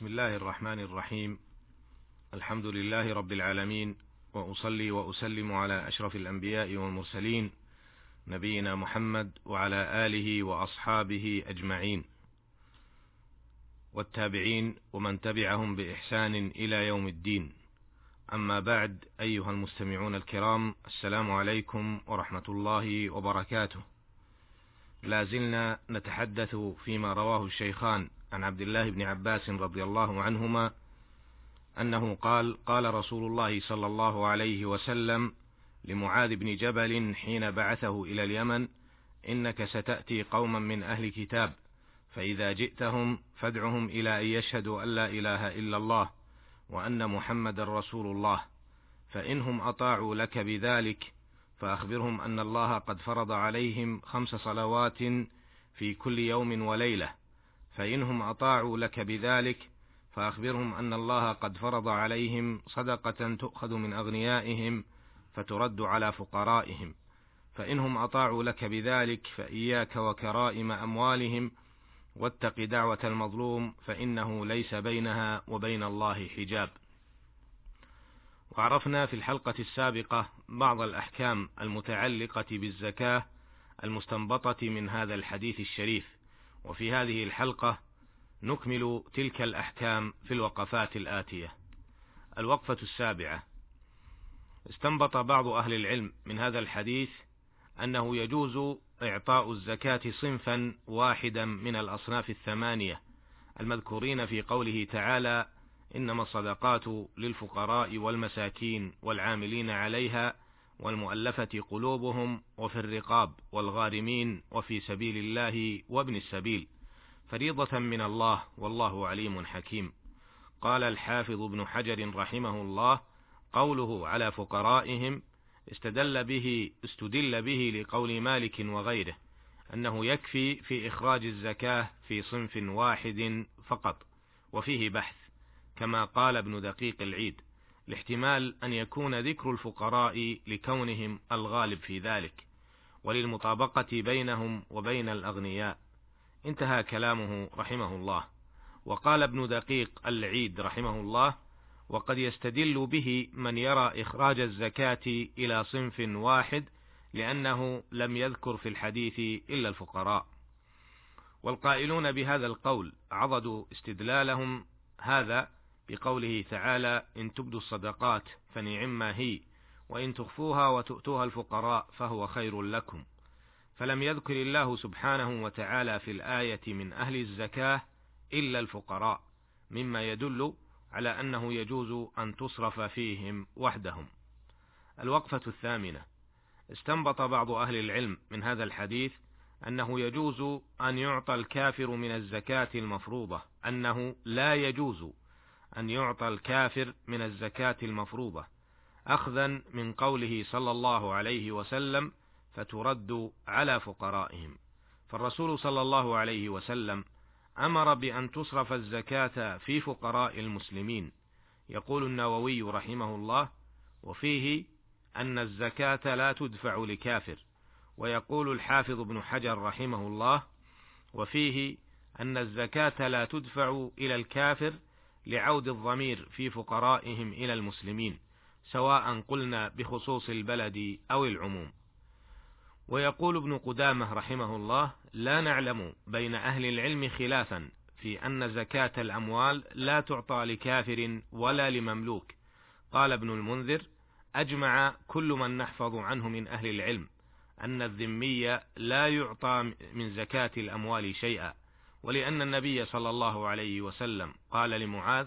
بسم الله الرحمن الرحيم. الحمد لله رب العالمين وأصلي وأسلم على أشرف الأنبياء والمرسلين نبينا محمد وعلى آله وأصحابه أجمعين. والتابعين ومن تبعهم بإحسان إلى يوم الدين. أما بعد أيها المستمعون الكرام السلام عليكم ورحمة الله وبركاته. لا زلنا نتحدث فيما رواه الشيخان عن عبد الله بن عباس رضي الله عنهما أنه قال قال رسول الله صلى الله عليه وسلم لمعاذ بن جبل حين بعثه إلى اليمن إنك ستأتي قوما من أهل كتاب فإذا جئتهم فادعهم إلى أن يشهدوا أن لا إله إلا الله وأن محمدا رسول الله فانهم أطاعوا لك بذلك فأخبرهم أن الله قد فرض عليهم خمس صلوات في كل يوم وليلة. فإنهم أطاعوا لك بذلك فأخبرهم أن الله قد فرض عليهم صدقة تؤخذ من أغنيائهم فترد على فقرائهم فإنهم أطاعوا لك بذلك فإياك وكرائم أموالهم واتق دعوة المظلوم فإنه ليس بينها وبين الله حجاب. وعرفنا في الحلقة السابقة بعض الأحكام المتعلقة بالزكاة المستنبطة من هذا الحديث الشريف، وفي هذه الحلقة نكمل تلك الأحكام في الوقفات الآتية. الوقفة السابعة: استنبط بعض أهل العلم من هذا الحديث أنه يجوز إعطاء الزكاة صنفا واحدا من الأصناف الثمانية المذكورين في قوله تعالى: إنما الصدقات للفقراء والمساكين والعاملين عليها والمؤلفة قلوبهم وفي الرقاب والغارمين وفي سبيل الله وابن السبيل فريضة من الله والله عليم حكيم. قال الحافظ ابن حجر رحمه الله قوله على فقرائهم استدل به استدل به لقول مالك وغيره أنه يكفي في إخراج الزكاة في صنف واحد فقط وفيه بحث كما قال ابن دقيق العيد. لاحتمال أن يكون ذكر الفقراء لكونهم الغالب في ذلك وللمطابقة بينهم وبين الأغنياء. انتهى كلامه رحمه الله. وقال ابن دقيق العيد رحمه الله وقد يستدل به من يرى إخراج الزكاة إلى صنف واحد لأنه لم يذكر في الحديث إلا الفقراء والقائلون بهذا القول عضدوا استدلالهم. هذا بقوله تعالى إن تبدوا الصدقات فنعما هي وإن تخفوها وتؤتوها الفقراء فهو خير لكم. فلم يذكر الله سبحانه وتعالى في الآية من أهل الزكاة إلا الفقراء مما يدل على أنه يجوز أن تصرف فيهم وحدهم. الوقفة الثامنة. استنبط بعض أهل العلم من هذا الحديث أنه يجوز أن يعطى الكافر من الزكاة المفروضة أنه لا يجوز أن يعطى الكافر من الزكاة المفروضة أخذا من قوله صلى الله عليه وسلم فترد على فقرائهم. فالرسول صلى الله عليه وسلم أمر بأن تصرف الزكاة في فقراء المسلمين. يقول النووي رحمه الله وفيه أن الزكاة لا تدفع لكافر ويقول الحافظ ابن حجر رحمه الله وفيه أن الزكاة لا تدفع إلى الكافر لعود الضمير في فقرائهم إلى المسلمين سواء قلنا بخصوص البلد أو العموم. ويقول ابن قدامة رحمه الله لا نعلم بين أهل العلم خلافا في أن زكاة الأموال لا تعطى لكافر ولا لمملوك. قال ابن المنذر أجمع كل من نحفظ عنه من أهل العلم أن الذمي لا يعطى من زكاة الأموال شيئا ولأن النبي صلى الله عليه وسلم قال لمعاذ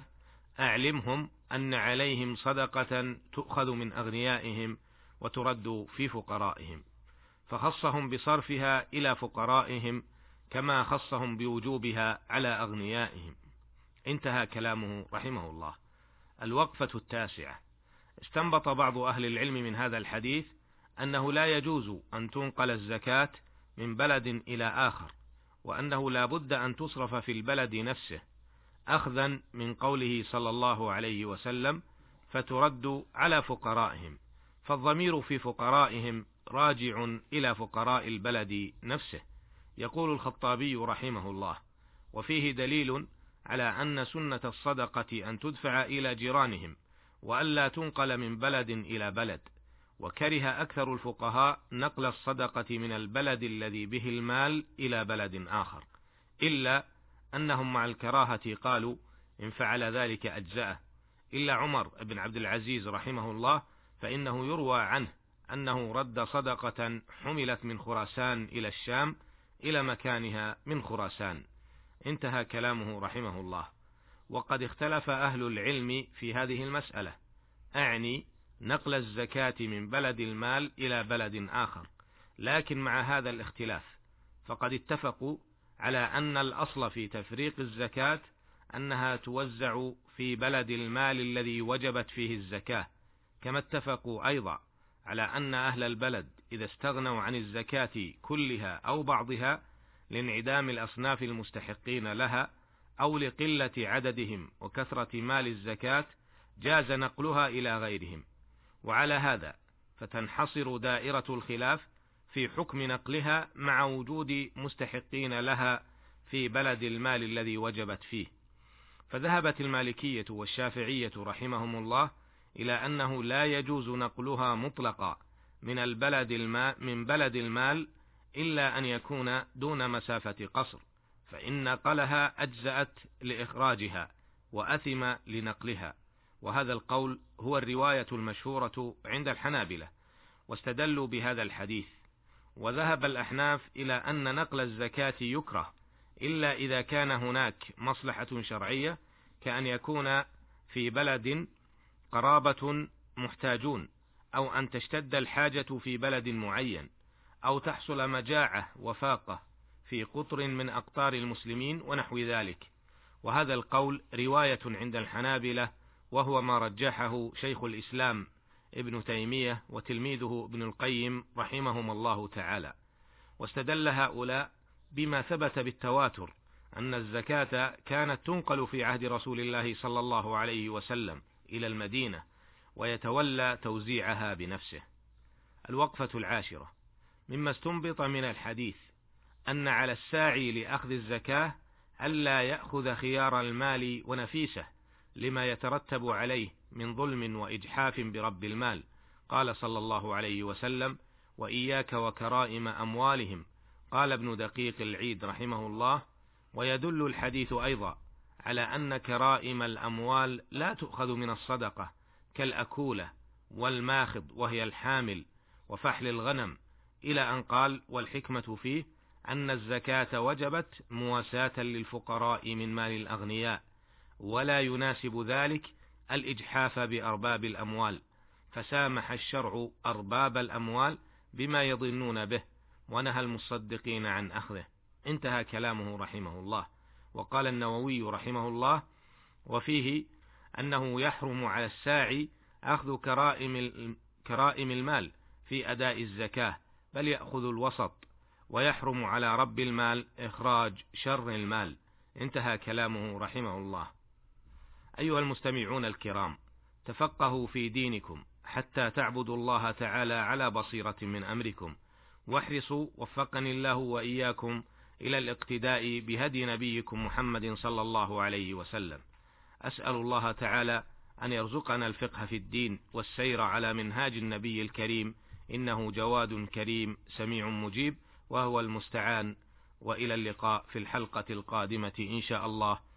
أعلمهم أن عليهم صدقة تؤخذ من أغنيائهم وترد في فقرائهم فخصهم بصرفها إلى فقرائهم كما خصهم بوجوبها على أغنيائهم. انتهى كلامه رحمه الله. الوقفة التاسعة. استنبط بعض أهل العلم من هذا الحديث أنه لا يجوز أن تنقل الزكاة من بلد إلى آخر وأنه لا بد أن تصرف في البلد نفسه أخذا من قوله صلى الله عليه وسلم فترد على فقرائهم فالضمير في فقرائهم راجع إلى فقراء البلد نفسه. يقول الخطابي رحمه الله. وفيه دليل على أن سنة الصدقة أن تدفع إلى جيرانهم وألا تنقل من بلد إلى بلد. وكره أكثر الفقهاء نقل الصدقة من البلد الذي به المال إلى بلد آخر إلا أنهم مع الكراهة قالوا إن فعل ذلك أجزأه. إلا عمر بن عبد العزيز رحمه الله فإنه يروى عنه أنه رد صدقة حملت من خراسان إلى الشام إلى مكانها من خراسان. انتهى كلامه رحمه الله. وقد اختلف أهل العلم في هذه المسألة. أعني نقل الزكاة من بلد المال إلى بلد آخر لكن مع هذا الاختلاف فقد اتفقوا على أن الأصل في تفريق الزكاة أنها توزع في بلد المال الذي وجبت فيه الزكاة كما اتفقوا أيضا على أن أهل البلد إذا استغنوا عن الزكاة كلها أو بعضها لانعدام الأصناف المستحقين لها أو لقلة عددهم وكثرة مال الزكاة جاز نقلها إلى غيرهم. وعلى هذا فتنحصر دائرة الخلاف في حكم نقلها مع وجود مستحقين لها في بلد المال الذي وجبت فيه. فذهبت المالكية والشافعية رحمهم الله إلى أنه لا يجوز نقلها مطلقا من البلد الماء من بلد المال إلا أن يكون دون مسافة قصر فإن نقلها أجزأت لإخراجها وأثم لنقلها. وهذا القول هو الرواية المشهورة عند الحنابلة واستدلوا بهذا الحديث. وذهب الأحناف إلى أن نقل الزكاة يكره إلا إذا كان هناك مصلحة شرعية كأن يكون في بلد قرابة محتاجون أو أن تشتد الحاجة في بلد معين أو تحصل مجاعة وفاقة في قطر من أقطار المسلمين ونحو ذلك. وهذا القول رواية عند الحنابلة وهو ما رجحه شيخ الإسلام ابن تيمية وتلميذه ابن القيم رحمهم الله تعالى واستدل هؤلاء بما ثبت بالتواتر أن الزكاة كانت تنقل في عهد رسول الله صلى الله عليه وسلم إلى المدينة ويتولى توزيعها بنفسه. الوقفة العاشرة مما استنبط من الحديث أن على الساعي لأخذ الزكاة ألا يأخذ خيار المال ونفيسه لما يترتب عليه من ظلم وإجحاف برب المال، قال صلى الله عليه وسلم: وإياك وكرائم أموالهم، قال ابن دقيق العيد رحمه الله: ويدل الحديث أيضا على أن كرائم الأموال لا تؤخذ من الصدقة كالأكولة والماخض وهي الحامل وفحل الغنم إلى أن قال والحكمة فيه أن الزكاة وجبت مواساة للفقراء من مال الأغنياء. ولا يناسب ذلك الإجحاف بأرباب الأموال فسامح الشرع أرباب الأموال بما يظنون به ونهى المصدقين عن أخذه. انتهى كلامه رحمه الله. وقال النووي رحمه الله وفيه أنه يحرم على الساعي أخذ كرائم كرائم المال في أداء الزكاة بل يأخذ الوسط ويحرم على رب المال إخراج شر المال. انتهى كلامه رحمه الله. أيها المستمعون الكرام تفقهوا في دينكم حتى تعبدوا الله تعالى على بصيرة من أمركم. واحرصوا وفقني الله وإياكم إلى الاقتداء بهدي نبيكم محمد صلى الله عليه وسلم. أسأل الله تعالى أن يرزقنا الفقه في الدين والسير على منهاج النبي الكريم إنه جواد كريم سميع مجيب وهو المستعان. وإلى اللقاء في الحلقة القادمة إن شاء الله.